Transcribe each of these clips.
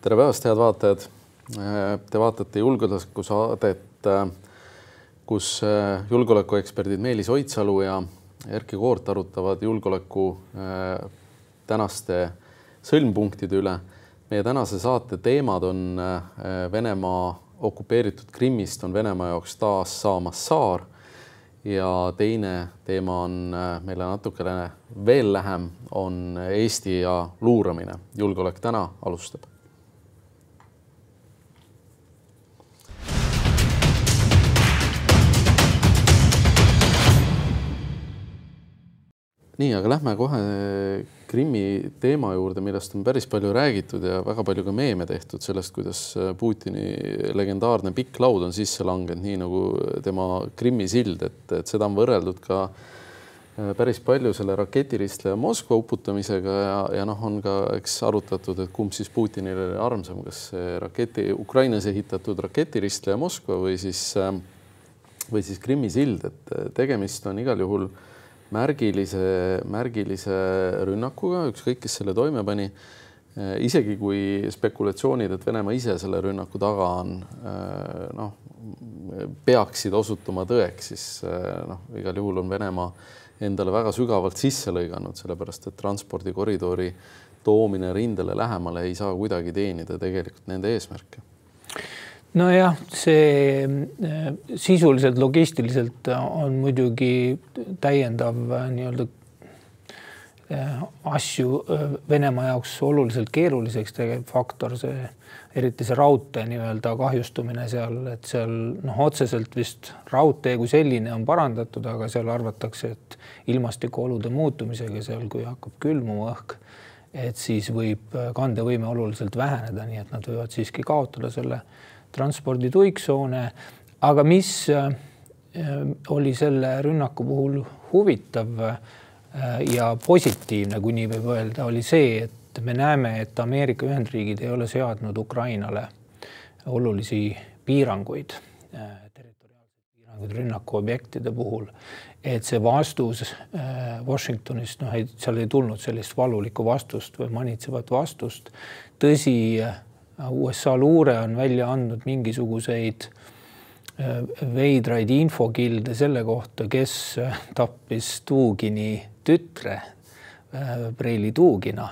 tere päevast, head vaatajad. Te vaatate julgeolekusaadet, kus julgeolekueksperdid Meelis Oidsalu ja Erkki Koort arutavad julgeoleku tänaste sõlmpunktide üle. meie tänase saate teemad on Venemaa okupeeritud Krimmist on Venemaa jaoks taas saamas saar ja teine teema on meile natukene veel lähem, on Eesti ja luuramine. julgeolek täna alustab. Nii, aga lähme kohe Krimmi teema juurde, millest on päris palju räägitud ja väga palju ka meeme tehtud sellest, kuidas Putini legendaarne pikk laud on sisse langenud, nii nagu tema Krimmi sild, et, et seda on võrreldud ka päris palju selle raketiristleja Moskva uputamisega ja, ja noh, on ka eks arutatud, et kumb siis Putinile oli armsam, kas raketi, Ukrainas ehitatud raketiristleja Moskva või siis, või siis Krimmi sild, et tegemist on igal juhul äh, märgilise, märgilise rünnakuga, ükskõik, kes selle toime pani. isegi kui spekulatsioonid, et Venemaa ise selle rünnaku taga on, noh, peaksid osutuma tõeks, siis noh, igal juhul on Venemaa endale väga sügavalt sisse lõiganud, sellepärast et transpordikoridori toomine rindele lähemale ei saa kuidagi teenida tegelikult nende eesmärke nojah, see äh, sisuliselt logistiliselt on muidugi täiendav äh, nii-öelda äh, asju Venemaa jaoks oluliselt keeruliseks tegev faktor, see eriti see raudtee nii-öelda kahjustumine seal, et seal noh, otseselt vist raudtee kui selline on parandatud, aga seal arvatakse, et ilmastikuolude muutumisega seal, kui hakkab külmuma õhk, et siis võib kandevõime oluliselt väheneda, nii et nad võivad siiski kaotada selle transpordi tuiksoone. aga mis äh, oli selle rünnaku puhul huvitav äh, ja positiivne, kui nii võib öelda, oli see, et me näeme, et Ameerika Ühendriigid ei ole seadnud Ukrainale olulisi piiranguid, äh, territoriaalseid piiranguid rünnakuobjektide puhul. et see vastus Washingtonist, noh, seal ei tulnud sellist valulikku vastust või manitsevat vastust. tõsi USA luure on välja andnud mingisuguseid äh, veidraid infokilde selle kohta, kes äh, tappis Tuugini tütre, Preili äh, Tuugina.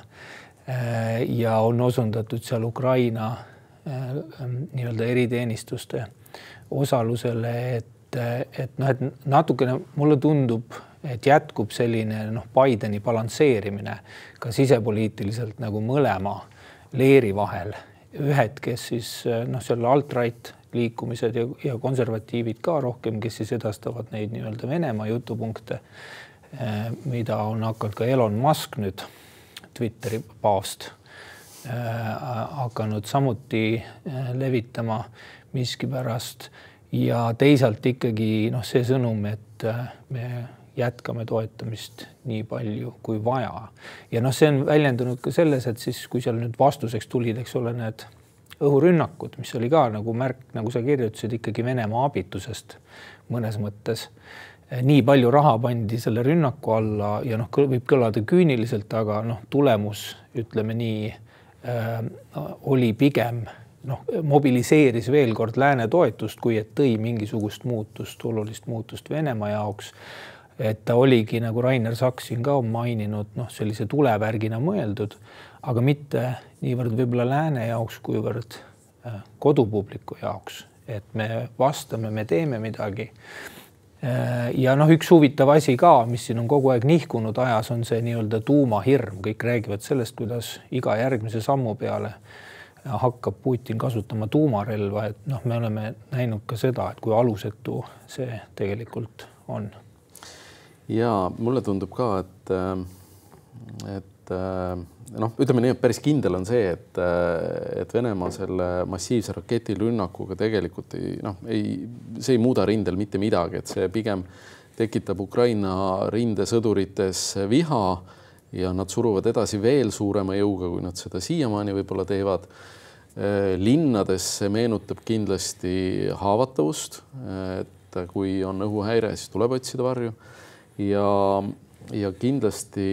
ja on osundatud seal Ukraina nii-öelda eriteenistuste osalusele, et, et noh, et natukene mulle tundub, et jätkub selline noh, Bideni balansseerimine ka sisepoliitiliselt nagu mõlema leeri vahel ühed, kes siis noh, seal alt-right liikumised ja, ja konservatiivid ka rohkem, kes siis edastavad neid nii-öelda Venemaa jutupunkte, eh, mida on hakanud ka Elon Musk nüüd, Twitteri paavst, eh, hakanud samuti eh, levitama miskipärast. Ja teisalt ikkagi noh, see sõnum, et me jätkame toetamist nii palju kui vaja. ja noh, see on väljendunud ka selles, et siis, kui seal nüüd vastuseks tulid, eks ole, need õhurünnakud, mis oli ka nagu märk, nagu sa kirjutasid, ikkagi Venemaa abitusest mõnes mõttes. nii palju raha pandi selle rünnaku alla ja noh, võib kõlada küüniliselt, aga noh, tulemus ütleme nii äh, oli pigem noh, mobiliseeris veel kord lääne toetust, kui et tõi mingisugust muutust, olulist muutust Venemaa jaoks et ta oligi nagu Rainer Saks siin ka on maininud, noh, sellise tulevärgina mõeldud, aga mitte niivõrd võib-olla lääne jaoks, kuivõrd äh, kodupubliku jaoks, et me vastame, me teeme midagi. Äh, ja noh, üks huvitav asi ka, mis siin on kogu aeg nihkunud ajas, on see nii-öelda tuumahirm, kõik räägivad sellest, kuidas iga järgmise sammu peale hakkab Putin kasutama tuumarelva, et noh, me oleme näinud ka seda, et kui alusetu see tegelikult on ja mulle tundub ka, et, äh, et äh, noh, ütleme nii, et päris kindel on see, et, äh, et Venemaa selle massiivse raketirünnakuga tegelikult ei noh, ei, see ei muuda rindel mitte midagi, et see pigem tekitab Ukraina rindesõdurites viha ja nad suruvad edasi veel suurema jõuga, kui nad seda siiamaani võib-olla teevad. linnades see meenutab kindlasti haavatavust, et kui on õhuhäire, siis tuleb otsida varju ja, ja kindlasti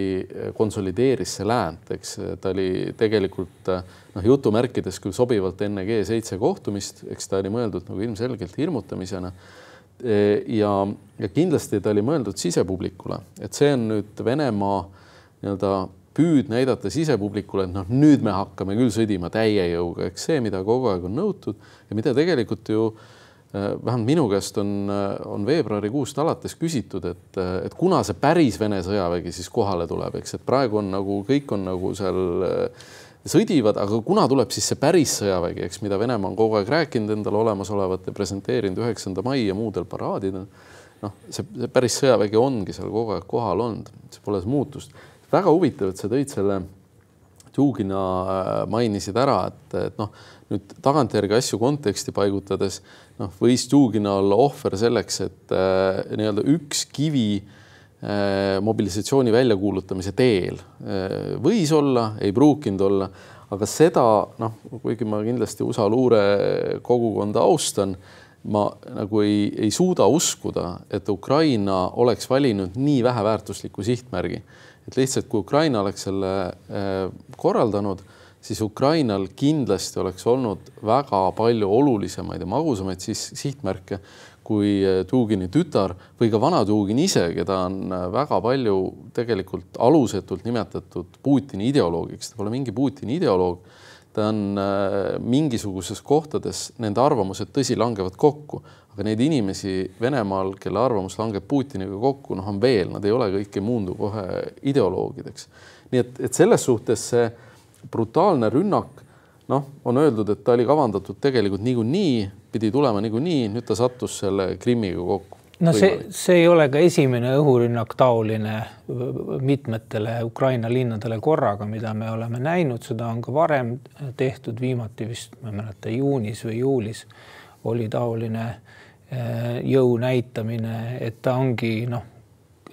konsolideeris see läänt, eks ta oli tegelikult noh, jutumärkides küll sobivalt enne G7 kohtumist, eks ta oli mõeldud nagu ilmselgelt hirmutamisena. ja, ja kindlasti ta oli mõeldud sisepublikule, et see on nüüd Venemaa nii-öelda püüd näidata sisepublikule, et noh, nüüd me hakkame küll sõdima täie jõuga, eks see, mida kogu aeg on nõutud ja mida tegelikult ju Äh, vähemalt minu käest on, äh, on veebruarikuust alates küsitud, et, äh, et kuna see päris Vene sõjavägi siis kohale tuleb, eks, et praegu on nagu kõik on nagu seal sõdivad, aga kuna tuleb siis see päris sõjavägi, eks, mida Venemaa on kogu aeg rääkinud endale olemasolevat ja presenteerinud üheksanda mai ja muudel paraadidel. noh, see, see päris sõjavägi ongi seal kogu aeg kohal olnud, see pole muutust. väga huvitav, et sa tõid selle Tšugina mainisid ära, et, et noh, nüüd tagantjärgi asju konteksti paigutades noh, võis Dugina olla ohver selleks, et äh, nii-öelda üks kivi äh, mobilisatsiooni väljakuulutamise teel äh, võis olla, ei pruukinud olla, aga seda noh, kuigi ma kindlasti USA luurekogukonda austan, ma nagu ei, ei suuda uskuda, et Ukraina oleks valinud nii väheväärtusliku sihtmärgi, et lihtsalt kui Ukraina oleks selle äh, korraldanud siis Ukrainal kindlasti oleks olnud väga palju olulisemaid ja magusamaid siis sihtmärke kui Dugini tütar või ka vana Dugin ise, keda on väga palju tegelikult alusetult nimetatud Putini ideoloogiks, ta pole mingi Putini ideoloog. ta on äh, mingisuguses kohtades, nende arvamused tõsi, langevad kokku, aga neid inimesi Venemaal, kelle arvamus langeb Putiniga kokku, noh, on veel, nad ei ole kõik ei muundu kohe ideoloogideks. nii et, et selles suhtes see brutaalne rünnak, noh, on öeldud, et ta oli kavandatud tegelikult niikuinii, pidi tulema niikuinii, nüüd ta sattus selle Krimmiga kokku. no see, see ei ole ka esimene õhurünnak taoline mitmetele Ukraina linnadele korraga, mida me oleme näinud, seda on ka varem tehtud, viimati vist, ma ei mäleta, juunis või juulis oli taoline eh, jõu näitamine, et ta ongi noh,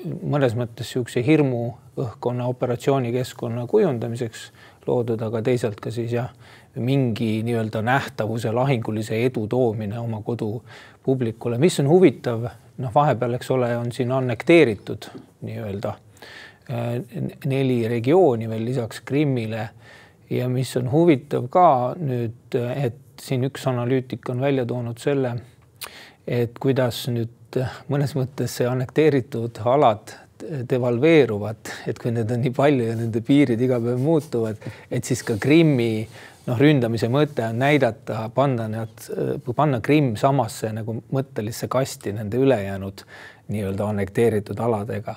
mõnes mõttes niisuguse hirmu õhkkonna operatsioonikeskkonna kujundamiseks loodud, aga teisalt ka siis jah, mingi nii-öelda nähtavuse lahingulise edu toomine oma kodupublikule, mis on huvitav, noh, vahepeal, eks ole, on siin annekteeritud nii-öelda äh, neli regiooni veel lisaks Krimmile. Ja mis on huvitav ka nüüd, et siin üks analüütik on välja toonud selle, et kuidas nüüd mõnes mõttes see annekteeritud alad devalveeruvad, et kui need on nii palju ja nende piirid iga päev muutuvad, et siis ka Krimmi noh, ründamise mõte on näidata, panna nad, panna Krimm samasse nagu mõttelisse kasti nende ülejäänud nii-öelda annekteeritud aladega.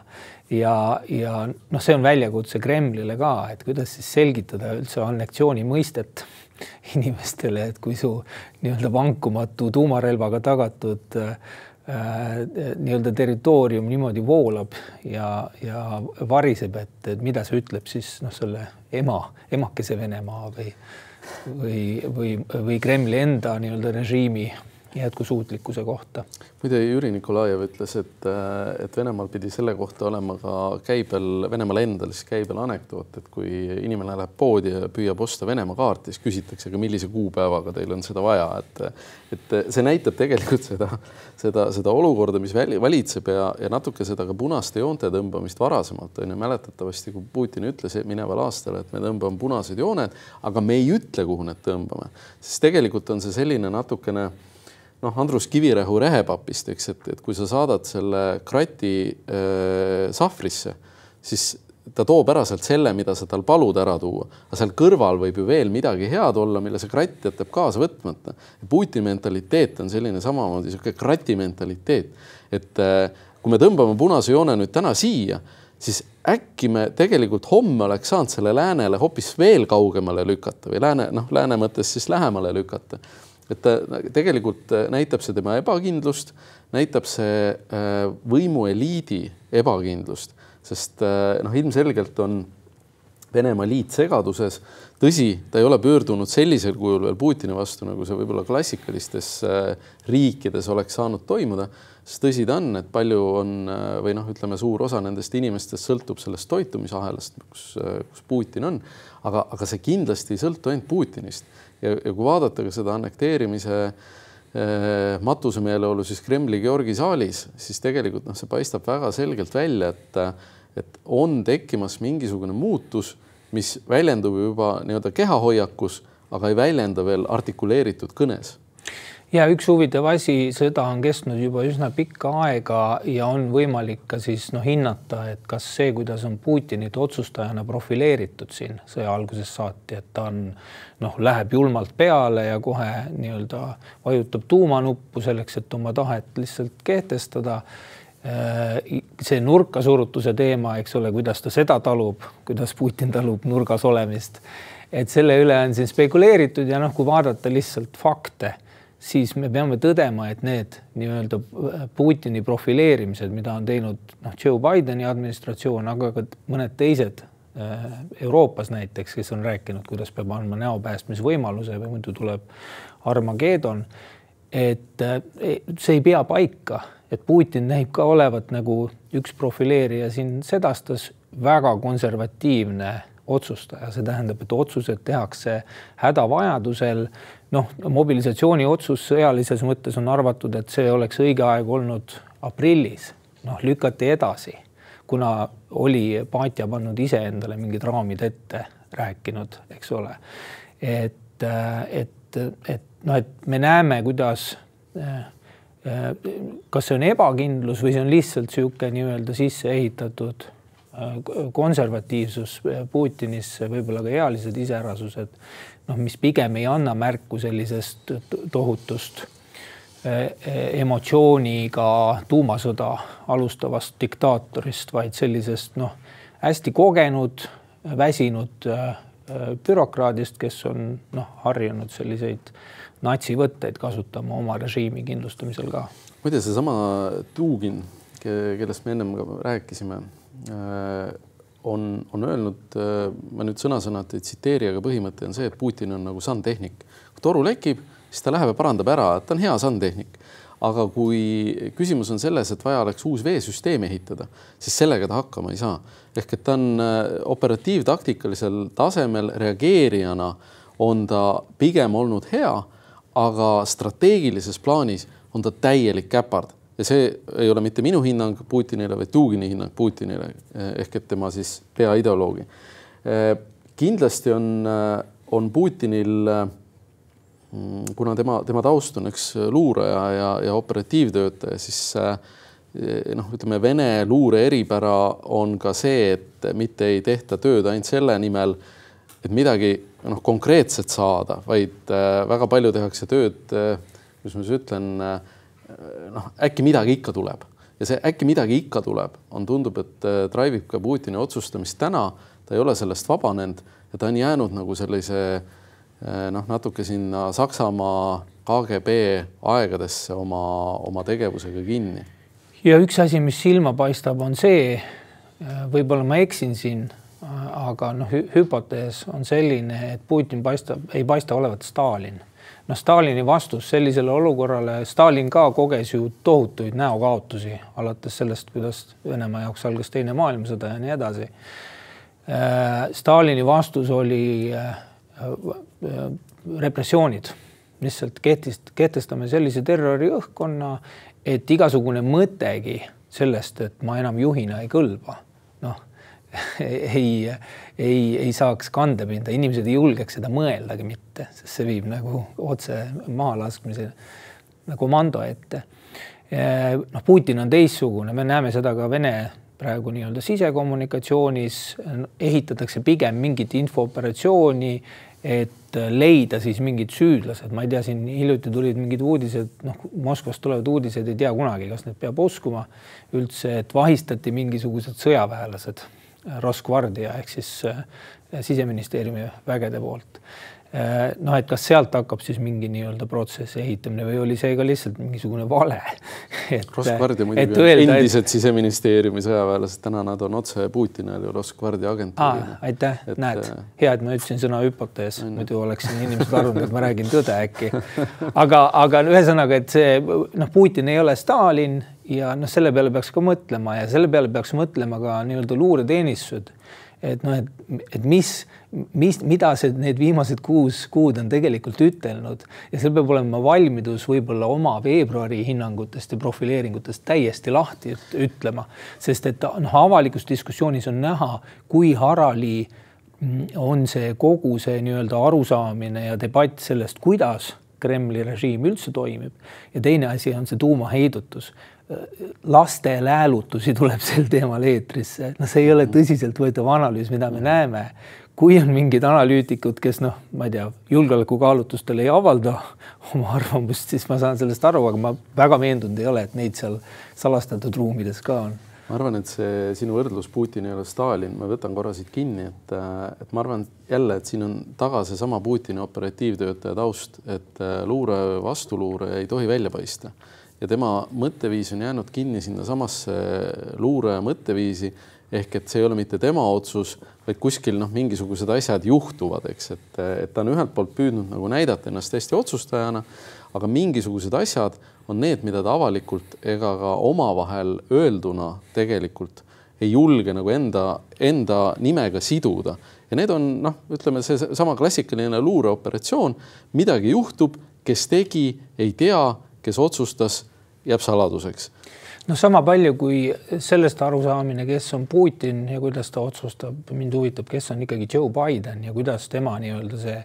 ja, ja noh, see on väljakutse Kremlile ka, et kuidas siis selgitada üldse anneksiooni mõistet inimestele, et kui su nii-öelda vankumatu tuumarelvaga tagatud äh, nii-öelda territoorium niimoodi voolab ja, ja variseb, et, et mida see ütleb siis noh, selle ema, emakese Venemaa või, või, või, või Kremli enda nii-öelda režiimi jätkusuutlikkuse kohta. muide, Jüri Nikolajev ütles, et, et Venemaal pidi selle kohta olema ka käibel, Venemaal endal siis käibel anekdoot, et kui inimene läheb poodi ja püüab osta Venemaa kaarti, siis küsitakse, aga millise kuupäevaga teil on seda vaja, et et see näitab tegelikult seda, seda, seda olukorda, mis valitseb ja, ja natuke seda ka punaste joonte tõmbamist varasemalt on ju mäletatavasti, kui Putin ütles mineval aastal, et me tõmbame punased jooned, aga me ei ütle, kuhu need tõmbame, siis tegelikult on see selline natukene noh, Andrus Kivirähu rehepapist, eks, et, et kui sa saadad selle krati äh, sahvrisse, siis ta toob ära sealt selle, mida sa tal palud ära tuua, aga seal kõrval võib ju veel midagi head olla, mille see kratt jätab kaasa võtmata. Putini mentaliteet on selline samamoodi niisugune krati mentaliteet, et äh, kui me tõmbame punase joone nüüd täna siia, siis äkki me tegelikult homme oleks saanud selle läänele hoopis veel kaugemale lükata või lääne, noh, lääne mõttes siis lähemale lükata et ta tegelikult äh, näitab see tema ebakindlust, näitab see äh, võimueliidi ebakindlust, sest äh, noh, ilmselgelt on Venemaa liit segaduses. tõsi, ta ei ole pöördunud sellisel kujul veel Putini vastu, nagu see võib-olla klassikalistes riikides oleks saanud toimuda, sest tõsi ta on, et palju on või noh, ütleme, suur osa nendest inimestest sõltub sellest toitumisahelast, kus, kus Putin on, aga, aga see kindlasti ei sõltu ainult Putinist ja, ja kui vaadata ka seda annekteerimise eh, matusemeeleolu siis Kremli Georgi saalis, siis tegelikult noh, see paistab väga selgelt välja, et et on tekkimas mingisugune muutus, mis väljendub juba nii-öelda kehahoiakus, aga ei väljenda veel artikuleeritud kõnes ja üks huvitav asi, sõda on kestnud juba üsna pikka aega ja on võimalik ka siis noh, hinnata, et kas see, kuidas on Putinit otsustajana profileeritud siin sõja algusest saati, et ta on noh, läheb julmalt peale ja kohe nii-öelda vajutab tuumanuppu selleks, et oma tahet lihtsalt kehtestada. Äh, see nurkasurutuse teema, eks ole, kuidas ta seda talub, kuidas Putin talub nurgas olemist, et selle üle on siin spekuleeritud ja noh, kui vaadata lihtsalt fakte siis me peame tõdema, et need nii-öelda Putini profileerimised, mida on teinud noh, Joe Bideni administratsioon, aga ka mõned teised äh, Euroopas näiteks, kes on rääkinud, kuidas peab andma näopäästmisvõimaluse või muidu tuleb Armageddon. et äh, see ei pea paika, et Putin näib ka olevat nagu üks profileerija siin sedastas, väga konservatiivne otsustaja, see tähendab, et otsused tehakse hädavajadusel. Noh, mobilisatsiooni otsus sõjalises mõttes on arvatud, et see oleks õige aeg olnud aprillis, noh lükati edasi, kuna oli Paatja pannud iseendale mingid raamid ette rääkinud, eks ole. et, et, et noh, et me näeme, kuidas kas see on ebakindlus või see on lihtsalt niisugune nii-öelda sisse ehitatud konservatiivsus Putinisse, võib-olla ka ealised iseärasused, noh, mis pigem ei anna märku sellisest tohutust eh, emotsiooniga tuumasõda alustavast diktaatorist, vaid sellisest noh, hästi kogenud, väsinud eh, bürokraadist, kes on noh, harjunud selliseid natsivõtteid kasutama oma režiimi kindlustamisel ka. muide, seesama Dugin, kellest me ennem rääkisime on, on öelnud, äh, ma nüüd sõna-sõnalt ei tsiteeri, aga põhimõte on see, et Putin on nagu sandtehnik. kui toru lekib, siis ta läheb ja parandab ära, et ta on hea sandtehnik. aga kui küsimus on selles, et vaja oleks uus veesüsteem ehitada, siis sellega ta hakkama ei saa. ehk et ta on äh, operatiivtaktikalisel tasemel reageerijana on ta pigem olnud hea, aga strateegilises plaanis on ta täielik käpard ja see ei ole mitte minu hinnang Putinile, vaid Dugini hinnang Putinile ehk et tema siis peaideoloogi. kindlasti on, on Putinil, kuna tema, tema taust on üks luuraja ja, ja operatiivtöötaja, siis noh, ütleme Vene luure eripära on ka see, et mitte ei tehta tööd ainult selle nimel, et midagi noh, konkreetset saada, vaid väga palju tehakse tööd, kuidas ma siis ütlen noh, äkki midagi ikka tuleb. Ja see äkki midagi ikka tuleb, on, tundub, et äh, drive ib ka Putini otsustamist täna, ta ei ole sellest vabanenud ja ta on jäänud nagu sellise äh, noh, natuke sinna Saksamaa KGB aegadesse oma, oma tegevusega kinni. ja üks asi, mis silma paistab, on see, äh, võib-olla ma eksin siin, aga noh, hüpotees on selline, et Putin paistab, ei paista olevat Stalin noh, Stalini vastus sellisele olukorrale, Stalin ka koges ju tohutuid näokaotusi, alates sellest, kuidas Venemaa jaoks algas Teine maailmasõda ja nii edasi. Äh, Stalini vastus oli äh, äh, repressioonid, lihtsalt kehtest-, kehtestame sellise terroriõhkkonna, et igasugune mõttegi sellest, et ma enam juhina ei kõlba, ei, ei, ei saaks kandepinda, inimesed ei julgeks seda mõeldagi mitte, sest see viib nagu otse mahalaskmise komando ette. noh, Putin on teistsugune, me näeme seda ka Vene praegu nii-öelda sisekommunikatsioonis. Ehitatakse pigem mingit infooperatsiooni, et leida siis mingid süüdlased, ma ei tea, siin hiljuti tulid mingid uudised, noh, Moskvast tulevad uudised, ei tea kunagi, kas need peab uskuma üldse, et vahistati mingisugused sõjaväelased Rosgvardia ehk siis äh, siseministeeriumi vägede poolt. Äh, noh, et kas sealt hakkab siis mingi nii-öelda protsessi ehitamine või oli see ka lihtsalt mingisugune vale? Rosgvardia muidugi on endised et... siseministeeriumi sõjaväelased, täna nad on otse Putini all ju Rosgvardia agentuurina. aitäh, näed, äh, hea, et ma ütlesin sõna hüpotees, muidu oleksin inimesed arvanud, et ma räägin tõde äkki. aga, aga ühesõnaga, et see noh, Putin ei ole Stalin ja noh, selle peale peaks ka mõtlema ja selle peale peaks mõtlema ka nii-öelda luureteenistused. et noh, et, et mis, mis, mida see, need viimased kuus kuud on tegelikult ütelnud. Ja seal peab olema valmidus võib-olla oma veebruari hinnangutest ja profileeringutest täiesti lahti ütlema, sest et noh, avalikus diskussioonis on näha, kui harali on see kogu see nii-öelda arusaamine ja debatt sellest, kuidas Kremli režiim üldse toimib. Ja teine asi on see tuumaheidutus laste läälutusi tuleb sel teemal eetrisse, noh, see ei ole tõsiseltvõetav analüüs, mida me näeme. kui on mingid analüütikud, kes noh, ma ei tea, julgeolekukaalutlustel ei avalda oma arvamust, siis ma saan sellest aru, aga ma väga veendunud ei ole, et neid seal salastatud ruumides ka on. Ma arvan, et see sinu võrdlus Putin ei ole Stalin, ma võtan korra siit kinni, et, et ma arvan jälle, et siin on taga seesama Putini operatiivtöötaja taust, et luure, vastuluure ei tohi välja paista ja tema mõtteviis on jäänud kinni sinnasamasse luure mõtteviisi. Ehk et see ei ole mitte tema otsus, vaid kuskil noh, mingisugused asjad juhtuvad, eks, et, et ta on ühelt poolt püüdnud nagu näidata ennast hästi otsustajana, aga mingisugused asjad on need, mida ta avalikult ega ka omavahel öelduna tegelikult ei julge nagu enda, enda nimega siduda. Ja need on noh, ütleme seesama klassikaline luureoperatsioon, midagi juhtub, kes tegi, ei tea kes otsustas, jääb saladuseks. noh, sama palju kui sellest arusaamine, kes on Putin ja kuidas ta otsustab, mind huvitab, kes on ikkagi Joe Biden ja kuidas tema nii-öelda see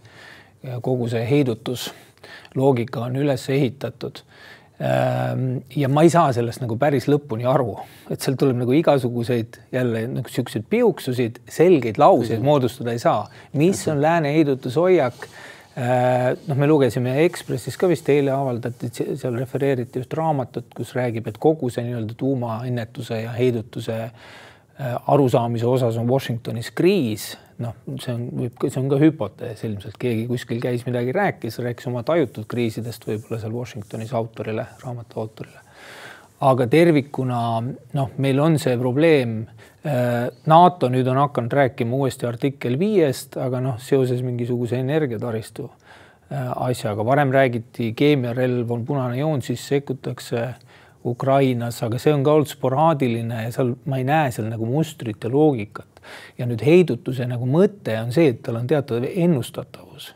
kogu see heidutusloogika on üles ehitatud. Ehm, ja ma ei saa sellest nagu päris lõpuni aru, et sealt tuleb nagu igasuguseid jälle nagu siukseid piuksusid, selgeid lauseid moodustada ei saa. mis on lääne heidutushoiak noh, me lugesime Ekspressis ka vist eile avaldati, seal refereeriti just raamatut, kus räägib, et kogu see nii-öelda tuumaennetuse ja heidutuse äh, arusaamise osas on Washingtonis kriis. noh, see on, võib, see on ka hüpotees ilmselt, keegi kuskil käis midagi rääkis, rääkis oma tajutud kriisidest võib-olla seal Washingtonis autorile, raamatu autorile. aga tervikuna noh, meil on see probleem Äh, NATO nüüd on hakanud rääkima uuesti artikkel viiest, aga noh, seoses mingisuguse energiataristu äh, asjaga, varem räägiti keemiarelv on punane joon, siis sekkutakse Ukrainas, aga see on ka olnud sporaadiline ja seal ma ei näe seal nagu mustrit ja loogikat. ja nüüd heidutuse nagu mõte on see, et tal on teatav ennustatavus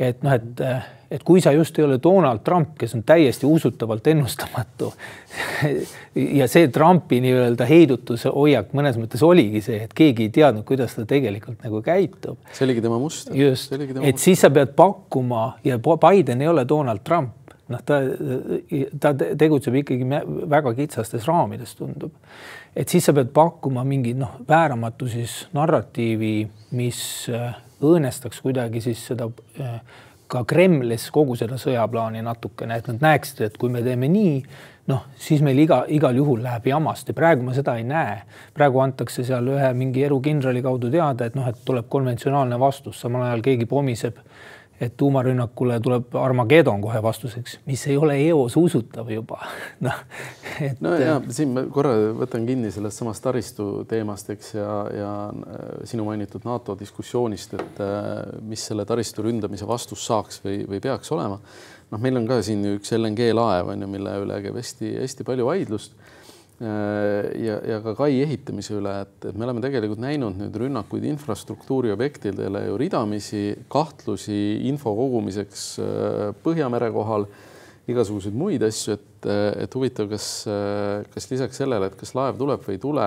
et noh, et, et kui sa just ei ole Donald Trump, kes on täiesti usutavalt ennustamatu ja see Trumpi nii-öelda heidutuse hoiak mõnes mõttes oligi see, et keegi ei teadnud, kuidas ta tegelikult nagu käitub. see oligi tema muster. just, et muster. siis sa pead pakkuma ja Biden ei ole Donald Trump, noh, ta, ta tegutseb ikkagi väga kitsastes raamides, tundub. et siis sa pead pakkuma mingi noh, vääramatu siis narratiivi, mis õõnestaks kuidagi siis seda äh, ka Kremlis kogu seda sõjaplaani natukene, et nad näeksid, et kui me teeme nii, noh, siis meil iga, igal juhul läheb jamast ja praegu ma seda ei näe. praegu antakse seal ühe mingi erukindrali kaudu teada, et noh, et tuleb konventsionaalne vastus, samal ajal keegi pomiseb et tuumarünnakule tuleb Armageddon kohe vastuseks, mis ei ole eos usutav juba noh, et. no ja siin ma korra võtan kinni sellest samast taristu teemast, eks ja, ja äh, sinu mainitud NATO diskussioonist, et äh, mis selle taristu ründamise vastus saaks või, või peaks olema. noh, meil on ka siin üks LNG laev on ju, mille üle käib hästi-hästi palju vaidlust Äh, ja, ja ka kai ehitamise üle, et, et me oleme tegelikult näinud nüüd rünnakuid infrastruktuuri objektidele ju ridamisi, kahtlusi info kogumiseks äh, Põhjamere kohal, igasuguseid muid asju, et, et huvitav, kas, kas lisaks sellele, et kas laev tuleb või ei tule,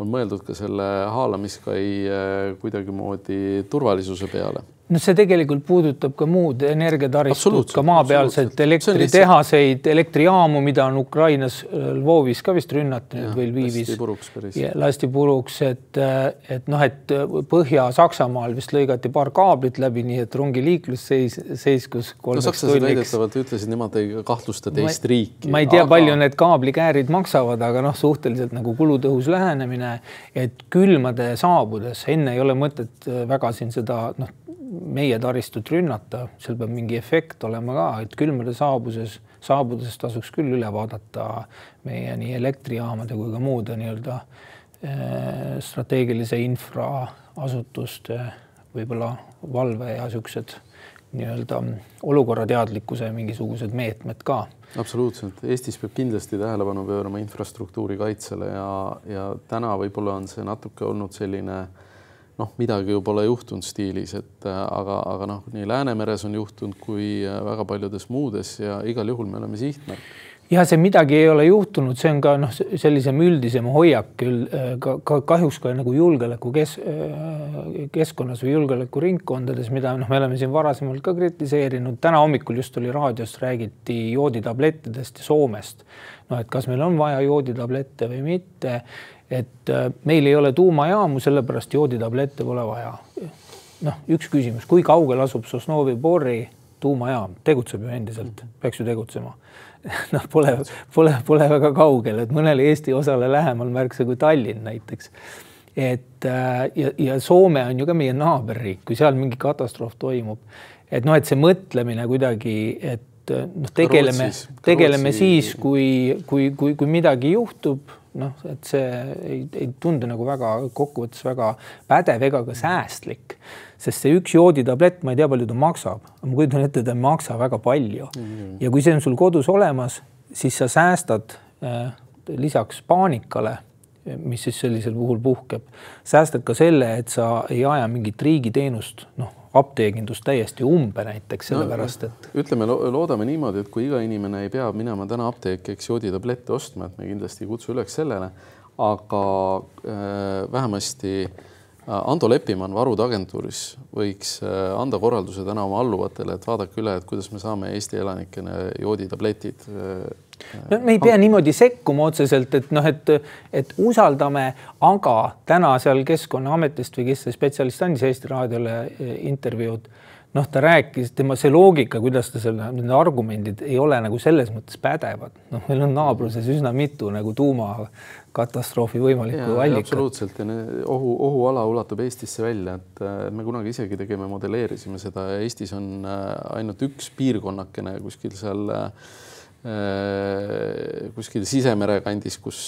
on mõeldud ka selle haalamiskai äh, kuidagimoodi turvalisuse peale no see tegelikult puudutab ka muud energiataristut, ka maapealseid elektritehaseid, elektrijaamu, mida on Ukrainas äh, Lvovis ka vist rünnati nüüd või Lvivis. lasti puruks päris. lasti puruks, et, äh, et noh, et äh, Põhja-Saksamaal vist lõigati paar kaablit läbi, nii et rongiliiklus seis, seiskus. no sakslased väidetavalt ütlesid, nemad ei kahtlusta teist ma, riiki. ma ei tea aga..., palju need kaablikäärid maksavad, aga noh, suhteliselt nagu kulutõhus lähenemine, et külmade saabudes enne ei ole mõtet väga siin seda noh meie taristut rünnata, seal peab mingi efekt olema ka, et külmade saabuses, saabudes tasuks küll üle vaadata meie nii elektrijaamade kui ka muude nii-öelda eh, strateegilise infraasutuste võib-olla valve ja siuksed nii-öelda olukorrateadlikkuse mingisugused meetmed ka. absoluutselt, Eestis peab kindlasti tähelepanu pöörama infrastruktuuri kaitsele ja, ja täna võib-olla on see natuke olnud selline noh, midagi ju pole juhtunud stiilis, et aga, aga noh, nii Läänemeres on juhtunud kui väga paljudes muudes ja igal juhul me oleme sihtmärk ja see midagi ei ole juhtunud, see on ka noh, sellisem üldisem hoiak küll ka, ka kahjuks ka nagu julgeoleku kes, keskkonnas või julgeolekuringkondades, mida noh, me oleme siin varasemalt ka kritiseerinud. täna hommikul just oli raadios räägiti jooditablettidest ja Soomest. noh, et kas meil on vaja jooditablette või mitte. Et meil ei ole tuumajaamu, sellepärast jooditablette pole vaja. noh, üks küsimus, kui kaugel asub Sosnovi Bori tuumajaam, tegutseb ju endiselt, peaks ju tegutsema noh, pole, pole, pole väga kaugel, et mõnele Eesti osale lähemal märksa kui Tallinn näiteks. et äh, ja, ja Soome on ju ka meie naaberriik, kui seal mingi katastroof toimub, et noh, et see mõtlemine kuidagi, et äh, noh, tegeleme, tegeleme Rootsi... siis, kui, kui, kui, kui midagi juhtub, noh, et see ei, ei tundu nagu väga kokkuvõttes väga pädev ega ka säästlik sest see üks jooditablett, ma ei tea, palju ta maksab, ma kujutan ette, ta ei maksa väga palju mm. -hmm. ja kui see on sul kodus olemas, siis sa säästad äh, lisaks paanikale, mis siis sellisel puhul puhkeb, säästad ka selle, et sa ei aja mingit riigiteenust, noh, apteegindust täiesti umbe näiteks sellepärast, et no,. ütleme, loodame niimoodi, et kui iga inimene ei pea minema täna apteeki, eks jooditablette ostma, et me kindlasti ei kutsu üles sellele, aga äh, vähemasti äh, Äh, Ando Leppimann Varude Agentuuris võiks äh, anda korralduse täna oma alluvatele, et vaadake üle, et kuidas me saame Eesti elanikena jooditabletid. Äh, no me ei pea niimoodi sekkuma otseselt, et noh, et, et usaldame, aga täna seal Keskkonnaametist või kes see spetsialist andis Eesti Raadiole intervjuud noh, ta rääkis, tema see loogika, kuidas ta selle, need argumendid ei ole nagu selles mõttes pädevad. noh, meil on naabruses üsna mitu nagu tuumakatastroofi võimalikku allikat. absoluutselt ja ohu, ohuala ulatub Eestisse välja, et me kunagi isegi tegime, modelleerisime seda ja Eestis on äh, ainult üks piirkonnakene kuskil seal äh, kuskil sisemere kandis, kus,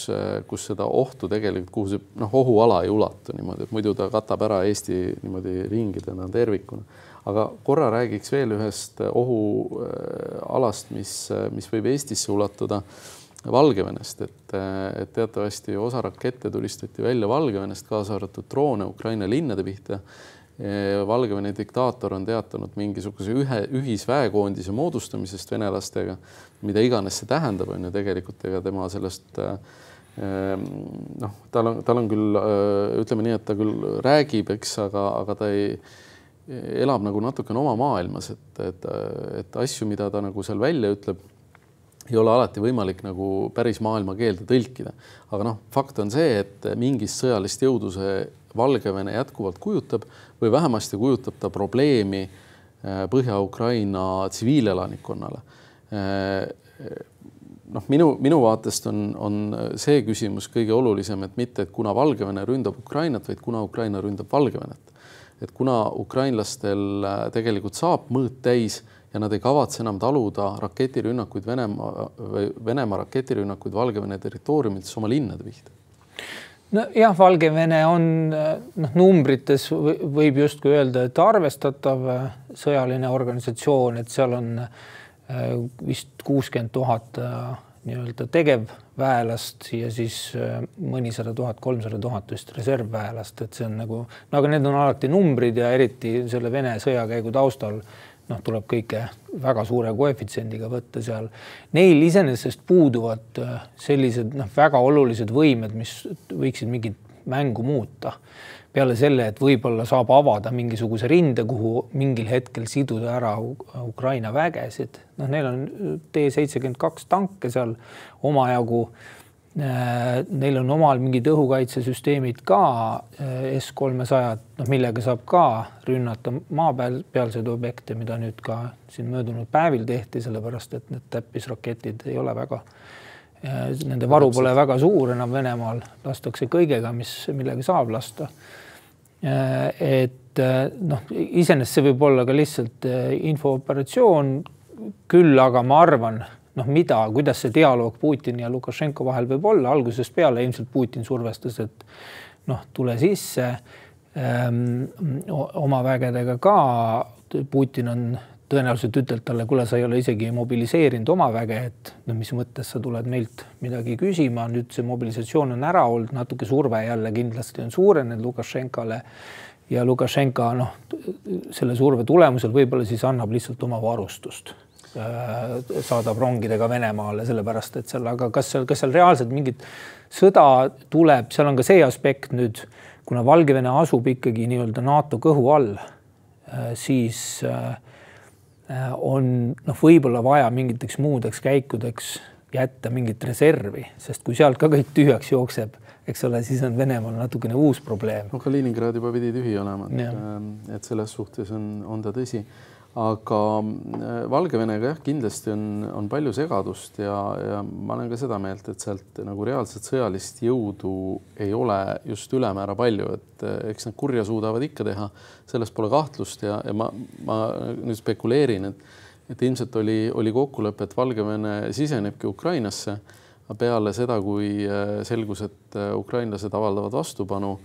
kus seda ohtu tegelikult, kuhu see noh, ohuala ei ulatu niimoodi, et muidu ta katab ära Eesti niimoodi ringidena tervikuna aga korra räägiks veel ühest äh, ohualast, mis, äh, mis võib Eestisse ulatuda. Valgevenest, et, äh, et teatavasti osa rakette tulistati välja Valgevenest, kaasa arvatud droone Ukraina linnade pihta. Valgevene diktaator on teatanud mingisuguse ühe ühisväekoondise moodustamisest venelastega, mida iganes see tähendab, on ju tegelikult, ega tema sellest noh, tal on, tal on küll ütleme nii, et ta küll räägib, eks, aga, aga ta ei elab nagu natukene oma maailmas, et, et, et asju, mida ta nagu seal välja ütleb, ei ole alati võimalik nagu päris maailmakeelde tõlkida. aga noh, fakt on see, et mingist sõjalist jõudu see Valgevene jätkuvalt kujutab või vähemasti kujutab ta probleemi äh, Põhja-Ukraina tsiviilelanikkonnale. Äh, noh, minu, minu vaatest on, on see küsimus kõige olulisem, et mitte, et kuna Valgevene ründab Ukrainat, vaid kuna Ukraina ründab Valgevenet et kuna ukrainlastel äh, tegelikult saab mõõt täis ja nad ei kavatse enam taluda raketirünnakuid Venemaa Venemaa raketirünnakuid Valgevene territooriumilt siis oma linnade pihta nojah, Valgevene on noh, numbrites võib justkui öelda, et arvestatav äh, sõjaline organisatsioon, et seal on äh, vist kuuskümmend tuhat nii-öelda tegevväelast ja siis äh, mõnisada tuhat, kolmsada tuhat vist reservväelast, et see on nagu, no aga need on alati numbrid ja eriti selle Vene sõjakäigu taustal noh, tuleb kõike väga suure koefitsiendiga võtta seal. Neil iseenesest puuduvad äh, sellised noh, väga olulised võimed, mis võiksid mingit mängu muuta peale selle, et võib-olla saab avada mingisuguse rinde, kuhu mingil hetkel siduda ära Ukraina vägesid. noh, neil on T seitsekümmend kaks tanke seal omajagu. Äh, neil on omal mingid õhukaitsesüsteemid ka äh, S kolmesajad, noh, millega saab ka rünnata. Maa peal, pealseid objekte, mida nüüd ka siin möödunud päevil tehti, sellepärast et need täppisraketid ei ole väga äh, Nende varu pole väga suur enam Venemaal, lastakse kõigega, mis, millega saab lasta. Et noh, iseenesest see võib olla ka lihtsalt infooperatsioon, küll aga ma arvan, noh, mida, kuidas see dialoog Putini ja Lukašenko vahel võib olla, algusest peale ilmselt Putin survestas, et noh, tule sisse ähm, oma vägedega ka. Putin on tõenäoliselt ütleb talle, kuule, sa ei ole isegi mobiliseerinud oma väge, et no mis mõttes sa tuled meilt midagi küsima, nüüd see mobilisatsioon on ära olnud, natuke surve jälle kindlasti on suurenenud Lukašenkale. ja Lukašenka noh, selle surve tulemusel võib-olla siis annab lihtsalt oma varustust saadab rongidega Venemaale, sellepärast et seal, aga kas seal, kas seal reaalselt mingit sõda tuleb, seal on ka see aspekt nüüd, kuna Valgevene asub ikkagi nii-öelda NATO kõhu all, äh, siis äh, on noh, võib-olla vaja mingiteks muudeks käikudeks jätta mingit reservi, sest kui sealt ka kõik tühjaks jookseb eks ole, siis on Venemaal natukene uus probleem. no Kaliningrad juba pidi tühi olema, ähm, et selles suhtes on, on ta tõsi. Aga äh, Valgevenega jah, kindlasti on, on palju segadust ja, ja ma olen ka seda meelt, et sealt nagu reaalset sõjalist jõudu ei ole just ülemäära palju, et äh, eks nad kurja suudavad ikka teha, selles pole kahtlust ja, ja ma, ma nüüd spekuleerin, et et ilmselt oli, oli kokkulepe, et Valgevene sisenebki Ukrainasse peale seda, kui äh, selgus, et ukrainlased avaldavad vastupanu,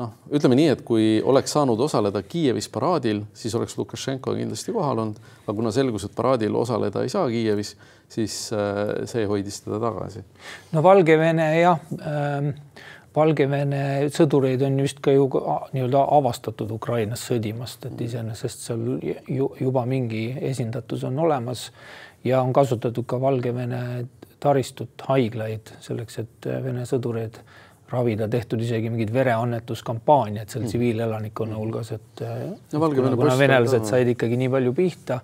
noh, ütleme nii, et kui oleks saanud osaleda Kiievis paraadil, siis oleks Lukašenko kindlasti kohal olnud, aga kuna selgus, et paraadil osaleda ei saa Kiievis, siis äh, see hoidis teda tagasi. no Valgevene jah ähm,, Valgevene sõdureid on vist ka ju nii-öelda avastatud Ukrainas sõdimast, et iseenesest seal ju, juba mingi esindatus on olemas ja on kasutatud ka Valgevene taristut, haiglaid selleks, et Vene sõdureid ravida, tehtud isegi mingid vereannetuskampaaniad seal mm. tsiviilelanikkonna hulgas, et no, kuna, kuna venelased said ikkagi nii palju pihta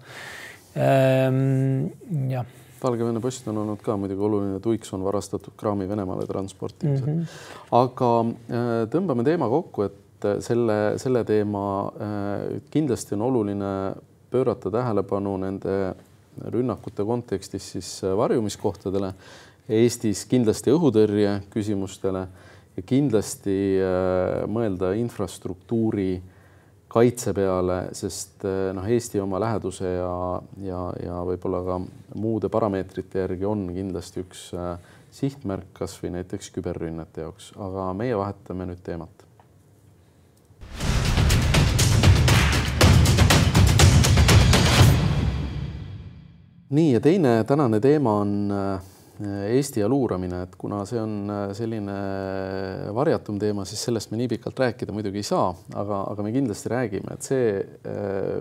ehm,. jah. Valgevene post on olnud ka muidugi oluline, tuiks on varastatud kraami Venemaale transportimisel mm. -hmm. aga äh, tõmbame teema kokku, et äh, selle, selle teema äh, kindlasti on oluline pöörata tähelepanu nende rünnakute kontekstis siis varjumiskohtadele, Eestis kindlasti õhutõrje küsimustele kindlasti äh, mõelda infrastruktuuri kaitse peale, sest äh, noh, Eesti oma läheduse ja, ja, ja võib-olla ka muude parameetrite järgi on kindlasti üks sihtmärk kasvõi näiteks küberrünnete jaoks, aga meie vahetame nüüd teemat. Nii ja teine tänane teema on äh, Eesti ja luuramine, et kuna see on äh, selline varjatum teema, siis sellest me nii pikalt rääkida muidugi ei saa, aga, aga me kindlasti räägime, et see äh,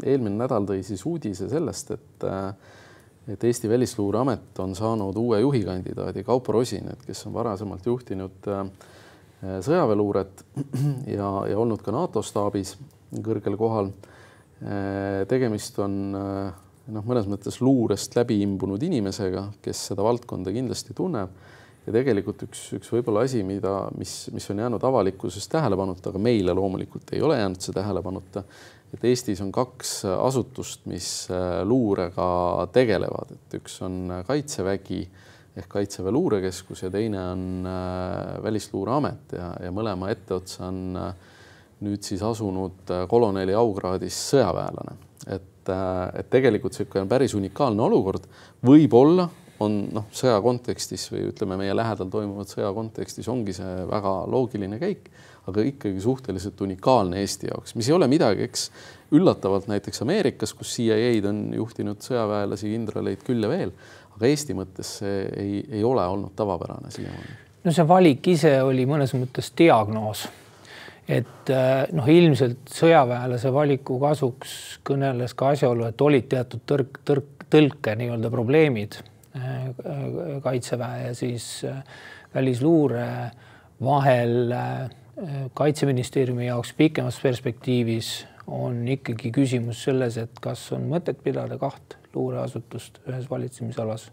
eelmine nädal tõi siis uudise sellest, et et Eesti Välisluureamet on saanud uue juhikandidaadi Kaupo Rosinet, kes on varasemalt juhtinud sõjaväeluuret ja, ja olnud ka NATO staabis kõrgel kohal. tegemist on noh, mõnes mõttes luurest läbi imbunud inimesega, kes seda valdkonda kindlasti tunneb. ja tegelikult üks, üks võib-olla asi, mida, mis, mis on jäänud avalikkuses tähelepanuta, aga meile loomulikult ei ole jäänud see tähelepanuta, et Eestis on kaks asutust, mis äh, luurega tegelevad, et üks on Kaitsevägi ehk Kaitseväe Luurekeskus ja teine on äh, Välisluureamet. Ja, ja mõlema etteotsa on äh, nüüd siis asunud koloneli aukraadis sõjaväelane, et et, äh, et tegelikult niisugune päris unikaalne olukord võib-olla on noh, sõja kontekstis või ütleme, meie lähedal toimuvat sõja kontekstis ongi see väga loogiline käik, aga ikkagi suhteliselt unikaalne Eesti jaoks, mis ei ole midagi, eks üllatavalt näiteks Ameerikas, kus CIA-d on juhtinud sõjaväelasi, kindraleid küll ja veel, aga Eesti mõttes see ei, ei ole olnud tavapärane siiamaani. no see valik ise oli mõnes mõttes diagnoos et äh, noh, ilmselt sõjaväelase valiku kasuks kõneles ka asjaolu, et olid teatud tõrk, tõrk, tõlke nii-öelda probleemid äh, kaitseväe ja siis äh, välisluure vahel. kaitseministeeriumi jaoks pikemas perspektiivis on ikkagi küsimus selles, et kas on mõtet pidada kaht luureasutust ühes valitsemisalas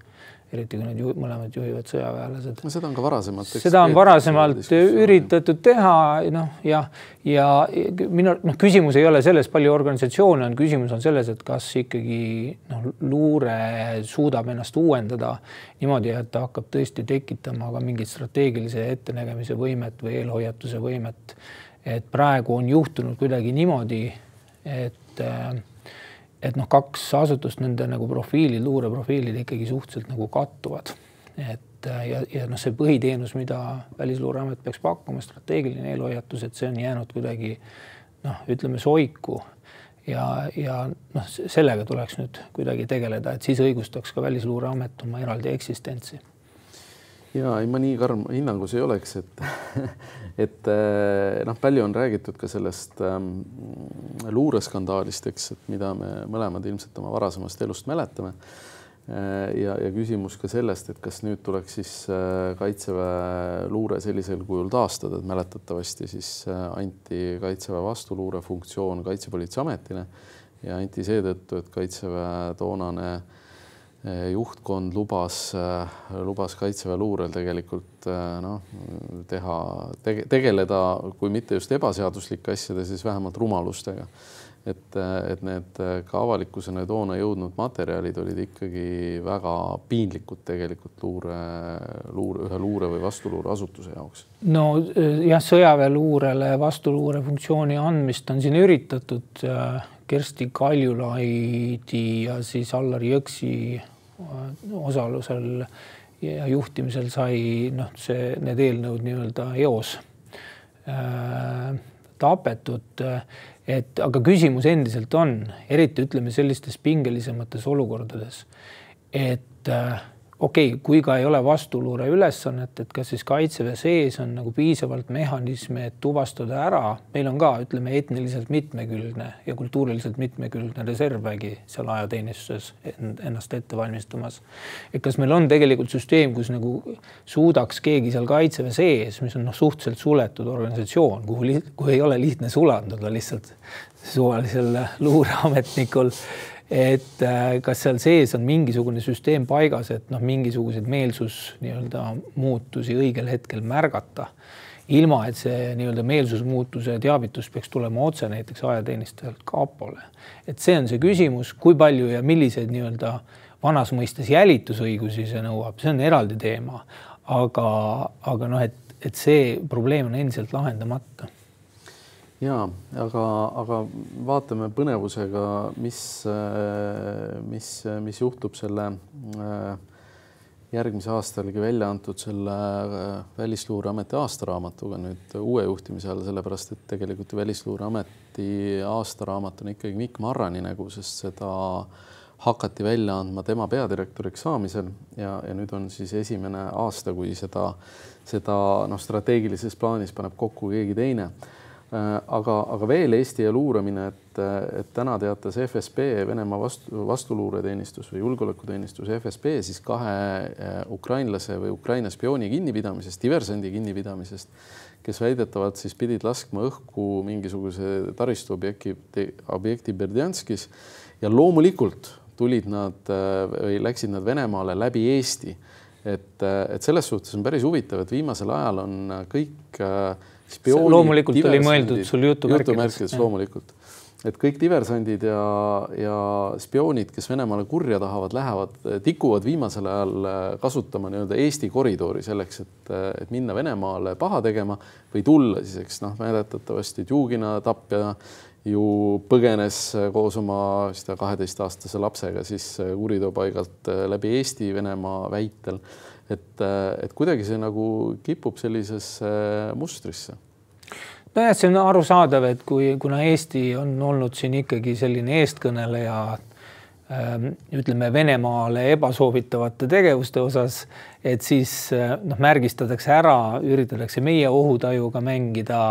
eriti kui need ju, mõlemad juhivad sõjaväelased. no seda on ka varasemalt. seda on varasemalt üritatud teha, noh jah, ja, ja minu noh, küsimus ei ole selles, palju organisatsioone on, küsimus on selles, et kas ikkagi noh, luure suudab ennast uuendada niimoodi, et ta hakkab tõesti tekitama ka mingit strateegilise ettenägemise võimet või eelhoiatuse võimet. et praegu on juhtunud kuidagi niimoodi, et äh, et noh, kaks asutust, nende nagu profiilid, luureprofiilid ikkagi suhteliselt nagu kattuvad. et ja, ja noh, see põhiteenus, mida Välisluureamet peaks pakkuma, strateegiline eelhoiatus, et see on jäänud kuidagi noh, ütleme soiku ja, ja noh, sellega tuleks nüüd kuidagi tegeleda, et siis õigustaks ka Välisluureamet oma eraldi eksistentsi ja ei, ma nii karm hinnangus ei oleks, et et eh, noh, palju on räägitud ka sellest ähm, luureskandaalist, eks, et mida me mõlemad ilmselt oma varasemast elust mäletame äh,. ja, ja küsimus ka sellest, et kas nüüd tuleks siis äh, kaitseväe luure sellisel kujul taastada, et mäletatavasti siis äh, anti kaitseväe vastuluure funktsioon Kaitsepolitseiametile ja anti seetõttu, et kaitseväe toonane äh, juhtkond lubas, eh, lubas Kaitseväe luurel tegelikult eh, noh, teha tege,, tegeleda, kui mitte just ebaseaduslike asjade, siis vähemalt rumalustega. et, et need ka avalikkusena toona jõudnud materjalid olid ikkagi väga piinlikud tegelikult luure, luure, ühe luure või vastuluureasutuse jaoks. no jah, sõjaväeluurele vastuluure funktsiooni andmist on siin üritatud Kersti Kaljulaidi ja siis Allar Jõksi äh, osalusel ja juhtimisel sai noh, see, need eelnõud nii-öelda eos äh, tapetud. et aga küsimus endiselt on, eriti ütleme sellistes pingelisemates olukordades, et äh, okei okay,, kui ka ei ole vastuluure ülesannet, et kas siis kaitseväe sees on nagu piisavalt mehhanisme, et tuvastada ära, meil on ka, ütleme, etniliselt mitmekülgne ja kultuuriliselt mitmekülgne reservvägi seal ajateenistuses ennast ette valmistamas. et kas meil on tegelikult süsteem, kus nagu suudaks keegi seal kaitseväe sees, mis on noh, suhteliselt suletud organisatsioon, kuhu, kuhu ei ole lihtne sulanduda lihtsalt suvalisel luureametnikul et äh, kas seal sees on mingisugune süsteem paigas, et noh, mingisuguseid meelsus nii-öelda muutusi õigel hetkel märgata, ilma et see nii-öelda meelsusmuutuse teavitus peaks tulema otse näiteks ajateenistajalt kapole. et see on see küsimus, kui palju ja milliseid nii-öelda vanas mõistes jälitusõigusi see nõuab, see on eraldi teema, aga, aga noh, et, et see probleem on endiselt lahendamata ja aga, aga vaatame põnevusega, mis, mis, mis juhtub selle äh, järgmise aastalgi välja antud selle äh, Välisluureameti aastaraamatuga nüüd uue juhtimise all, sellepärast et tegelikult Välisluureameti aastaraamat on ikkagi Mikk Marrani nägu, sest seda hakati välja andma tema peadirektoriks saamisel ja, ja nüüd on siis esimene aasta, kui seda, seda noh, strateegilises plaanis paneb kokku keegi teine aga, aga veel Eesti ja luuramine, et, et täna teatas FSB, Venemaa vastu, vastuluureteenistus või julgeolekuteenistus FSB siis kahe äh, ukrainlase või Ukraina spiooni kinnipidamisest, diversandi kinnipidamisest, kes väidetavalt siis pidid laskma õhku mingisuguse taristuobjekti, objekti Berdjanskis ja loomulikult tulid nad äh, või läksid nad Venemaale läbi Eesti. et, et selles suhtes on päris huvitav, et viimasel ajal on kõik äh, spioonid. loomulikult oli mõeldud sul jutumärkides. jutumärkides loomulikult, et kõik diversandid ja, ja spioonid, kes Venemaale kurja tahavad, lähevad, tikuvad viimasel ajal äh, kasutama nii-öelda Eesti koridori selleks, et, äh, et minna Venemaale paha tegema või tulla siis, eks noh, mäletatavasti Djugina tapja ju põgenes äh, koos oma vist kaheteistaastase lapsega siis kuriteopaigalt läbi Eesti Venemaa väitel et, et kuidagi see nagu kipub sellisesse mustrisse. Nojah, see on arusaadav, et kui, kuna Eesti on olnud siin ikkagi selline eestkõneleja ähm, ütleme Venemaale ebasoovitavate tegevuste osas, et siis äh, noh, märgistatakse ära, üritatakse meie ohutajuga mängida,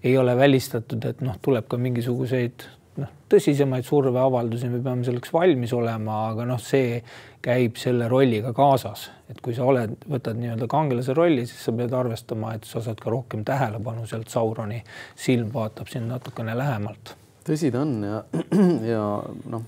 ei ole välistatud, et noh, tuleb ka mingisuguseid noh, tõsisemaid surveavaldusi, me peame selleks valmis olema, aga noh, see käib selle rolliga kaasas, et kui sa oled, võtad nii-öelda kangelase rolli, siis sa pead arvestama, et sa saad ka rohkem tähelepanu sealt Sauroni silm vaatab sind natukene lähemalt. tõsi ta on ja, ja noh,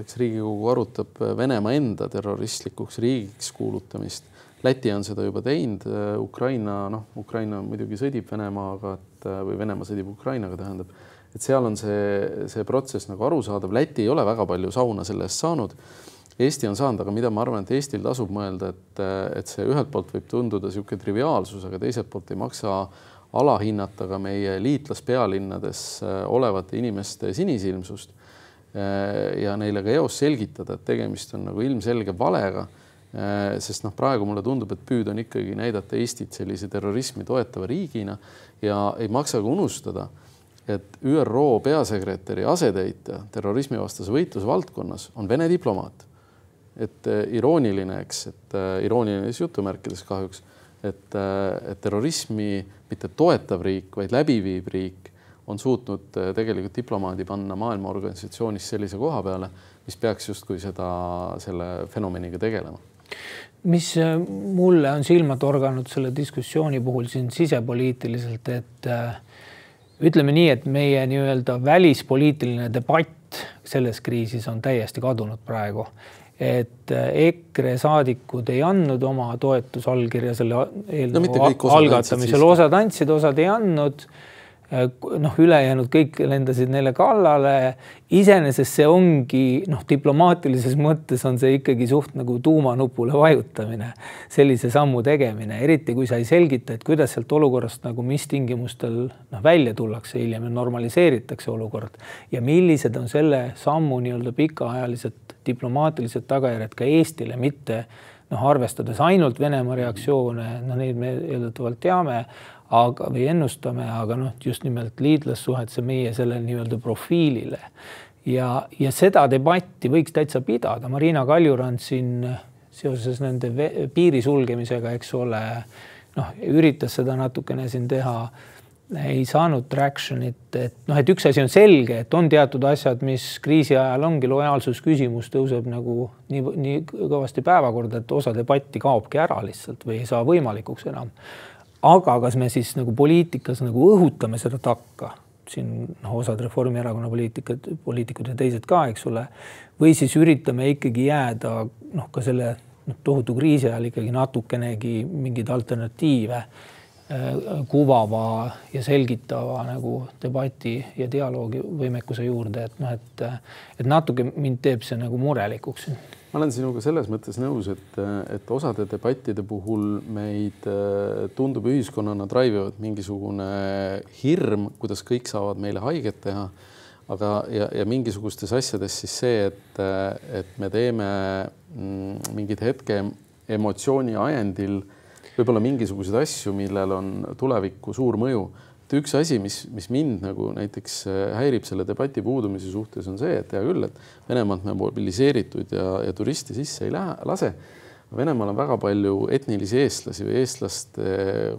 eks Riigikogu arutab Venemaa enda terroristlikuks riigiks kuulutamist. Läti on seda juba teinud, Ukraina, noh, Ukraina muidugi sõdib Venemaaga, et või Venemaa sõdib Ukrainaga, tähendab et seal on see, see protsess nagu arusaadav, Läti ei ole väga palju sauna selle eest saanud. Eesti on saanud, aga mida ma arvan, et Eestil tasub mõelda, et, et see ühelt poolt võib tunduda niisugune triviaalsus, aga teiselt poolt ei maksa alahinnata ka meie liitlaspealinnades äh, olevate inimeste sinisilmsust. Äh, ja neile ka eos selgitada, et tegemist on nagu ilmselge valega. Äh, sest noh, praegu mulle tundub, et püüd on ikkagi näidata Eestit sellise terrorismi toetava riigina ja ei maksa ka unustada et ÜRO peasekretäri asetäitja terrorismivastase võitluse valdkonnas on Vene diplomaat. et äh, irooniline, eks, et äh, irooniline siis jutumärkides kahjuks, et, et terrorismi mitte toetav riik, vaid läbiviiv riik on suutnud tegelikult diplomaadi panna maailma organisatsioonis sellise koha peale, mis peaks justkui seda, selle fenomeniga tegelema mis mulle on silma torganud selle diskussiooni puhul siin sisepoliitiliselt, et äh, ütleme nii, et meie nii-öelda välispoliitiline debatt selles kriisis on täiesti kadunud praegu. et äh, EKRE saadikud ei andnud oma toetusallkirja selle eelnõu no, algatamisel, osad andsid, osad ei andnud noh, ülejäänud kõik lendasid neile kallale. iseenesest see ongi noh, diplomaatilises mõttes on see ikkagi suht nagu tuumanupule vajutamine, sellise sammu tegemine, eriti kui sa ei selgita, et kuidas sealt olukorrast nagu mis tingimustel noh, välja tullakse hiljem ja normaliseeritakse olukord ja millised on selle sammu nii-öelda pikaajalised diplomaatilised tagajärjed ka Eestile, mitte noh, arvestades ainult Venemaa reaktsioone, no neid me eeldatavalt teame aga, või ennustame, aga noh, just nimelt liitlassuhetesse meie selle nii-öelda profiilile. ja, ja seda debatti võiks täitsa pidada, Marina Kaljurand siin seoses nende piiri sulgemisega, eks ole, noh, üritas seda natukene siin teha ei saanud traction'it, et noh, et üks asi on selge, et on teatud asjad, mis kriisi ajal ongi lojaalsusküsimus tõuseb nagu nii, nii kõvasti päevakorda, et osa debatti kaobki ära lihtsalt või ei saa võimalikuks enam aga kas me siis nagu poliitikas nagu õhutame seda takka, siin noh, osad Reformierakonna poliitikud, poliitikud ja teised ka, eks ole, või siis üritame ikkagi jääda noh, ka selle noh, tohutu kriisi ajal ikkagi natukenegi mingeid alternatiive äh, kuvava ja selgitava nagu debati ja dialoogi võimekuse juurde, et noh, et et natuke mind teeb see nagu murelikuks ma olen sinuga selles mõttes nõus, et, et osade debattide puhul meid tundub ühiskonnana drive ivad mingisugune hirm, kuidas kõik saavad meile haiget teha. aga, ja, ja mingisugustes asjades siis see, et, et me teeme mm, mingid hetke emotsiooni ajendil võib-olla mingisuguseid asju, millel on tulevikku suur mõju et üks asi, mis, mis mind nagu näiteks äh, häirib selle debati puudumise suhtes, on see, et hea küll, et Venemaalt me mobiliseeritud ja, ja turiste sisse ei lähe, lase. Venemaal on väga palju etnilisi eestlasi või eestlaste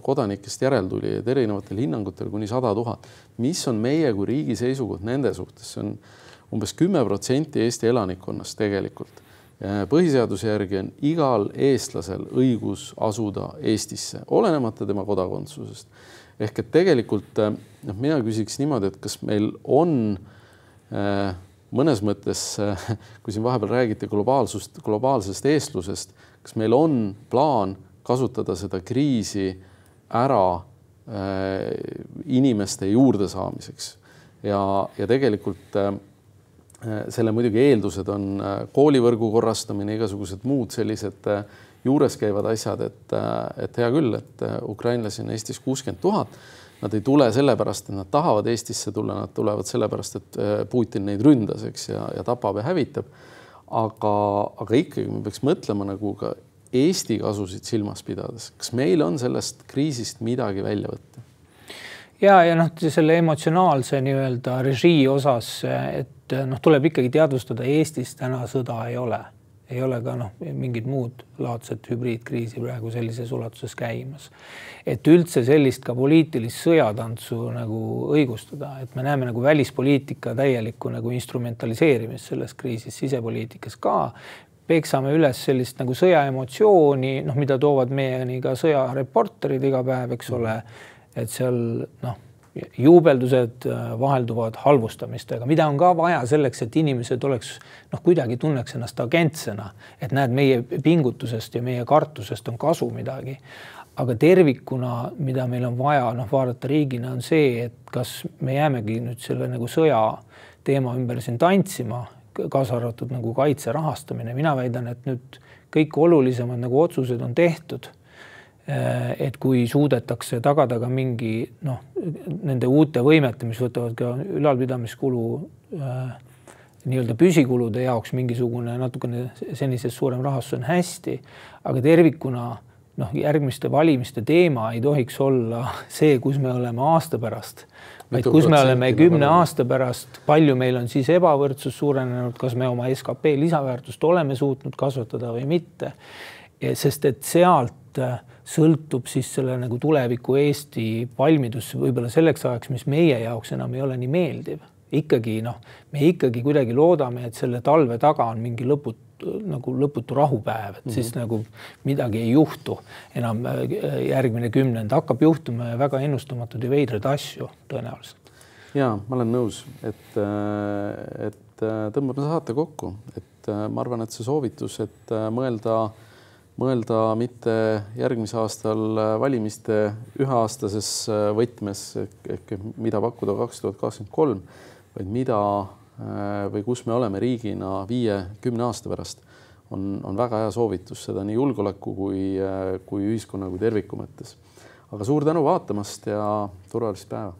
kodanikest järeltulijaid erinevatel hinnangutel kuni sada tuhat. mis on meie kui riigi seisukoht nende suhtes, see on umbes kümme protsenti Eesti elanikkonnast tegelikult põhiseaduse järgi on igal eestlasel õigus asuda Eestisse, olenemata tema kodakondsusest ehk et tegelikult äh, noh, mina küsiks niimoodi, et kas meil on äh, mõnes mõttes, äh, kui siin vahepeal räägiti globaalsust, globaalsest eestlusest, kas meil on plaan kasutada seda kriisi ära inimeste juurdesaamiseks ja, ja tegelikult selle muidugi eeldused on koolivõrgu korrastamine, igasugused muud sellised juures käivad asjad, et, et hea küll, et ukrainlasi on Eestis kuuskümmend tuhat. Nad ei tule sellepärast, et nad tahavad Eestisse tulla, nad tulevad sellepärast, et äh, Putin neid ründas, eks, ja, ja tapab ja hävitab. aga, aga ikkagi me peaks mõtlema nagu ka Eesti kasusid silmas pidades, kas meil on sellest kriisist midagi välja võtta? ja, ja noh, selle emotsionaalse nii-öelda režii osas, et noh, tuleb ikkagi teadvustada, Eestis täna sõda ei ole ei ole ka noh, mingit muud laadset hübriidkriisi praegu sellises ulatuses käimas. et üldse sellist ka poliitilist sõjatantsu nagu õigustada, et me näeme nagu välispoliitika täielikku nagu instrumentaliseerimist selles kriisis, sisepoliitikas ka peksame üles sellist nagu sõjaemotsiooni, noh, mida toovad meieni ka sõjareporterid iga päev, eks ole. et seal noh juubeldused äh, vahelduvad halvustamistega, mida on ka vaja selleks, et inimesed oleks noh, kuidagi tunneks ennast agentsena, et näed, meie pingutusest ja meie kartusest on kasu midagi. aga tervikuna, mida meil on vaja noh, vaadata riigina, on see, et kas me jäämegi nüüd selle nagu sõja teema ümber siin tantsima, kaasa arvatud nagu kaitse rahastamine, mina väidan, et nüüd kõik olulisemad nagu otsused on tehtud et kui suudetakse tagada ka mingi noh, nende uute võimete, mis võtavad ka ülalpidamiskulu äh, nii-öelda püsikulude jaoks mingisugune natukene senisest suurem rahastus on hästi, aga tervikuna noh, järgmiste valimiste teema ei tohiks olla see, kus me oleme aasta pärast, vaid kus me oleme kümne aasta pärast, palju meil on siis ebavõrdsus suurenenud, kas me oma skp lisaväärtust oleme suutnud kasvatada või mitte. sest et sealt äh, sõltub siis selle nagu tuleviku Eesti valmidus võib-olla selleks ajaks, mis meie jaoks enam ei ole nii meeldiv. ikkagi noh, me ikkagi kuidagi loodame, et selle talve taga on mingi lõputu nagu lõputu rahupäev, et mm -hmm. siis mhm. nagu midagi ei juhtu enam äh, järgmine kümnend, hakkab juhtuma väga ennustamatuid ja veidraid asju tõenäoliselt. ja ma olen nõus, et, äh, et tõmbame saate kokku, et ma arvan, et see soovitus, et mõelda mõelda mitte järgmise aastal valimiste üheaastases äh, võtmes ehk mida pakkuda kaks tuhat kakskümmend kolm, vaid mida äh, või kus me oleme riigina viie-kümne aasta pärast, on, on väga hea soovitus, seda nii julgeoleku kui, äh, kui ühiskonna kui terviku mõttes. aga suur tänu vaatamast ja turvalist päeva